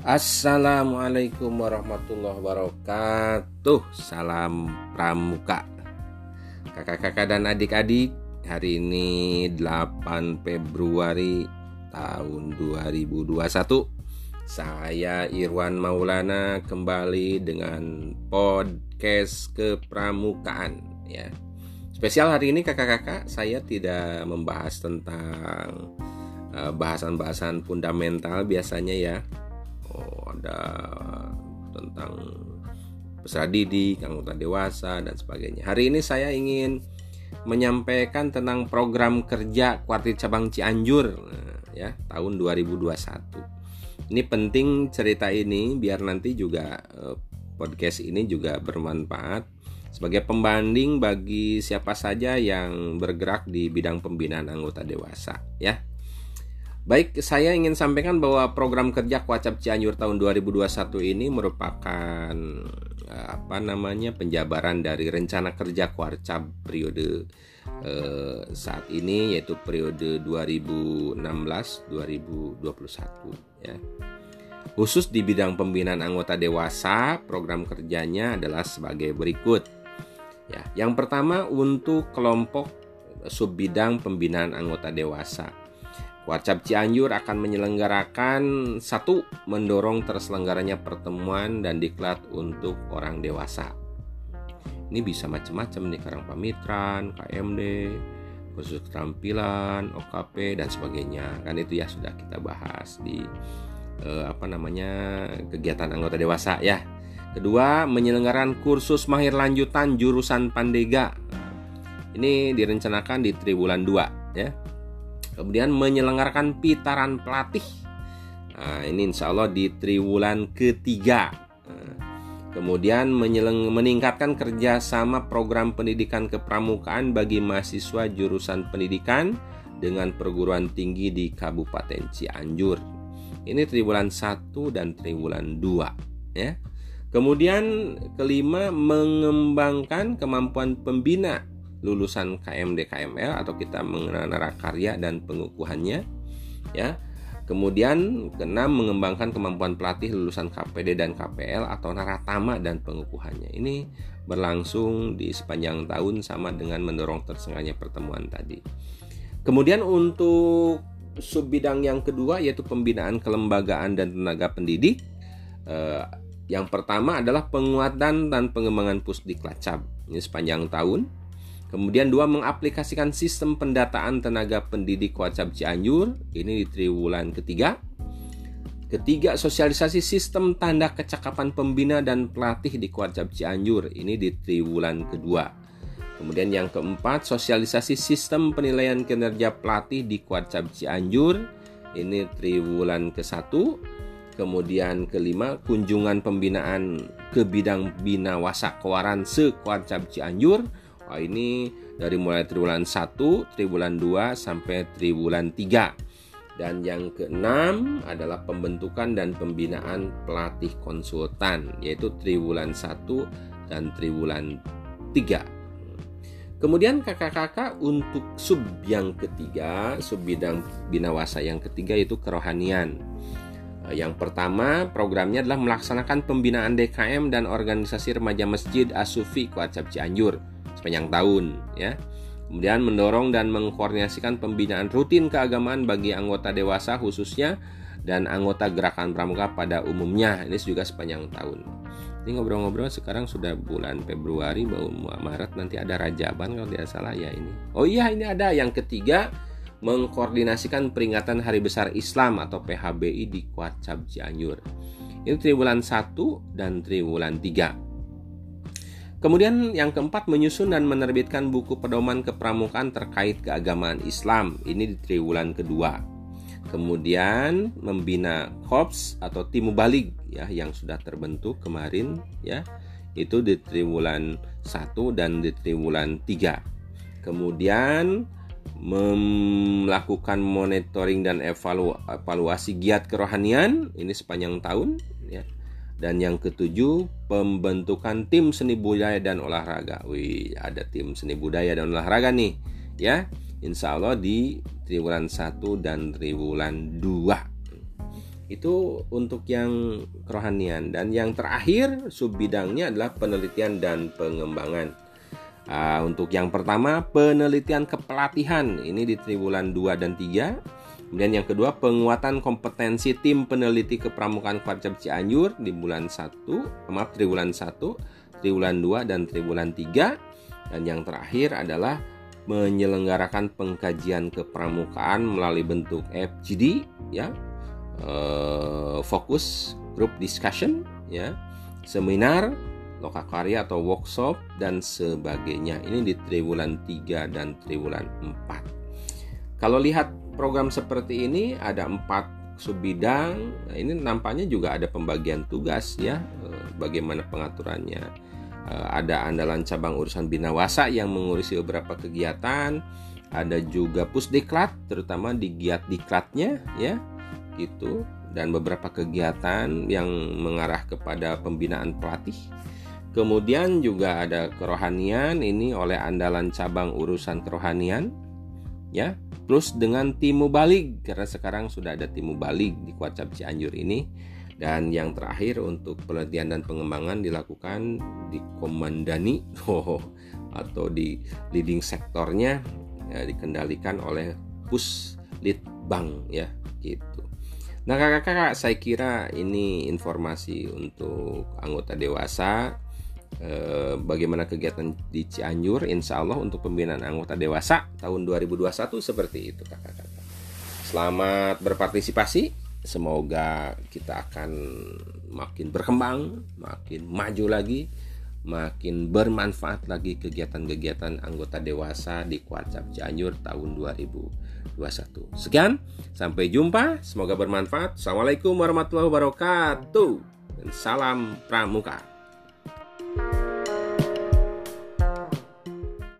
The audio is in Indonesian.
Assalamualaikum warahmatullahi wabarakatuh. Salam Pramuka. Kakak-kakak dan adik-adik Hari ini 8 Februari tahun 2021 Saya Irwan Maulana kembali dengan podcast kepramukaan ya. Spesial hari ini kakak-kakak saya tidak membahas tentang eh, bahasan-bahasan fundamental biasanya ya oh, ada tentang peserta didik, anggota dewasa dan sebagainya. Hari ini saya ingin menyampaikan tentang program kerja Kuartit Cabang Cianjur ya tahun 2021. Ini penting cerita ini biar nanti juga eh, podcast ini juga bermanfaat sebagai pembanding bagi siapa saja yang bergerak di bidang pembinaan anggota dewasa ya. Baik, saya ingin sampaikan bahwa program kerja Kuacap Cianjur tahun 2021 ini merupakan eh, apa namanya penjabaran dari rencana kerja Kuacap periode eh, saat ini yaitu periode 2016-2021 ya. Khusus di bidang pembinaan anggota dewasa, program kerjanya adalah sebagai berikut. Ya, yang pertama untuk kelompok sub bidang pembinaan anggota dewasa Warcap Cianjur akan menyelenggarakan satu mendorong terselenggaranya pertemuan dan diklat untuk orang dewasa. Ini bisa macam-macam nih Karang Pamitran, KMD, khusus keterampilan, OKP dan sebagainya. Kan itu ya sudah kita bahas di eh, apa namanya kegiatan anggota dewasa ya. Kedua, menyelenggarakan kursus mahir lanjutan jurusan Pandega. Ini direncanakan di triwulan 2 ya Kemudian menyelenggarakan pitaran pelatih. Nah, ini insya Allah di triwulan ketiga. Nah, kemudian meningkatkan kerjasama program pendidikan kepramukaan bagi mahasiswa jurusan pendidikan dengan perguruan tinggi di Kabupaten Cianjur. Ini triwulan 1 dan triwulan 2 ya. Kemudian kelima mengembangkan kemampuan pembina lulusan KMD KML atau kita mengenal karya dan pengukuhannya ya. Kemudian keenam mengembangkan kemampuan pelatih lulusan KPD dan KPL atau naratama dan pengukuhannya. Ini berlangsung di sepanjang tahun sama dengan mendorong tersengatnya pertemuan tadi. Kemudian untuk sub bidang yang kedua yaitu pembinaan kelembagaan dan tenaga pendidik eh, yang pertama adalah penguatan dan pengembangan pusdiklacab ini sepanjang tahun Kemudian dua mengaplikasikan sistem pendataan tenaga pendidik Wacap Cianjur ini di triwulan ketiga. Ketiga, sosialisasi sistem tanda kecakapan pembina dan pelatih di Kuarcap Cianjur ini di triwulan kedua. Kemudian yang keempat, sosialisasi sistem penilaian kinerja pelatih di Kuarcap Cianjur ini triwulan ke satu. Kemudian kelima, kunjungan pembinaan ke bidang bina wasak kewaran se Cianjur Wah, ini dari mulai triwulan 1, triwulan 2 sampai triwulan 3. Dan yang keenam adalah pembentukan dan pembinaan pelatih konsultan yaitu triwulan 1 dan triwulan 3. Kemudian kakak-kakak untuk sub yang ketiga, sub bidang binawasa yang ketiga yaitu kerohanian. Yang pertama, programnya adalah melaksanakan pembinaan DKM dan organisasi remaja masjid Asufi Kuacap Cianjur sepanjang tahun ya. Kemudian mendorong dan mengkoordinasikan pembinaan rutin keagamaan bagi anggota dewasa khususnya dan anggota gerakan pramuka pada umumnya. Ini juga sepanjang tahun. Ini ngobrol-ngobrol sekarang sudah bulan Februari, baru Maret nanti ada Rajaban kalau tidak salah ya ini. Oh iya ini ada yang ketiga mengkoordinasikan peringatan Hari Besar Islam atau PHBI di Kuacap Cianjur. Ini triwulan 1 dan triwulan 3. Kemudian yang keempat menyusun dan menerbitkan buku pedoman kepramukaan terkait keagamaan Islam. Ini di triwulan kedua. Kemudian membina korps atau tim mubalik ya yang sudah terbentuk kemarin ya. Itu di triwulan 1 dan di triwulan 3. Kemudian melakukan monitoring dan evaluasi giat kerohanian ini sepanjang tahun dan yang ketujuh, pembentukan tim seni budaya dan olahraga. Wih, ada tim seni budaya dan olahraga nih, ya. Insya Allah di triwulan 1 dan triwulan 2. Itu untuk yang kerohanian dan yang terakhir sub bidangnya adalah penelitian dan pengembangan. Uh, untuk yang pertama penelitian kepelatihan ini di triwulan 2 dan 3. Kemudian yang kedua penguatan kompetensi tim peneliti kepramukaan Kuarcap Cianjur di bulan 1, maaf triwulan 1, triwulan 2 dan triwulan 3. Dan yang terakhir adalah menyelenggarakan pengkajian kepramukaan melalui bentuk FGD ya. Uh, fokus group discussion ya. Seminar lokakarya atau workshop dan sebagainya. Ini di triwulan 3 dan triwulan 4 kalau lihat program seperti ini ada empat sub bidang nah ini nampaknya juga ada pembagian tugas ya eh, bagaimana pengaturannya. Eh, ada andalan cabang urusan binawasa yang mengurusi beberapa kegiatan. Ada juga pusdiklat terutama di giat diklatnya ya itu dan beberapa kegiatan yang mengarah kepada pembinaan pelatih. Kemudian juga ada kerohanian ini oleh andalan cabang urusan kerohanian ya. Plus dengan timu balik karena sekarang sudah ada timu balik di Kuacap Cianjur ini dan yang terakhir untuk penelitian dan pengembangan dilakukan di komandani oh, atau di leading sektornya ya, dikendalikan oleh pus bank ya gitu. Nah kakak-kakak saya kira ini informasi untuk anggota dewasa eh, Bagaimana kegiatan di Cianjur Insya Allah untuk pembinaan anggota dewasa tahun 2021 seperti itu kakak-kakak Selamat berpartisipasi Semoga kita akan makin berkembang, makin maju lagi makin bermanfaat lagi kegiatan-kegiatan anggota dewasa di Kuacap Cianjur tahun 2021. Sekian, sampai jumpa. Semoga bermanfaat. Assalamualaikum warahmatullahi wabarakatuh. Dan salam pramuka.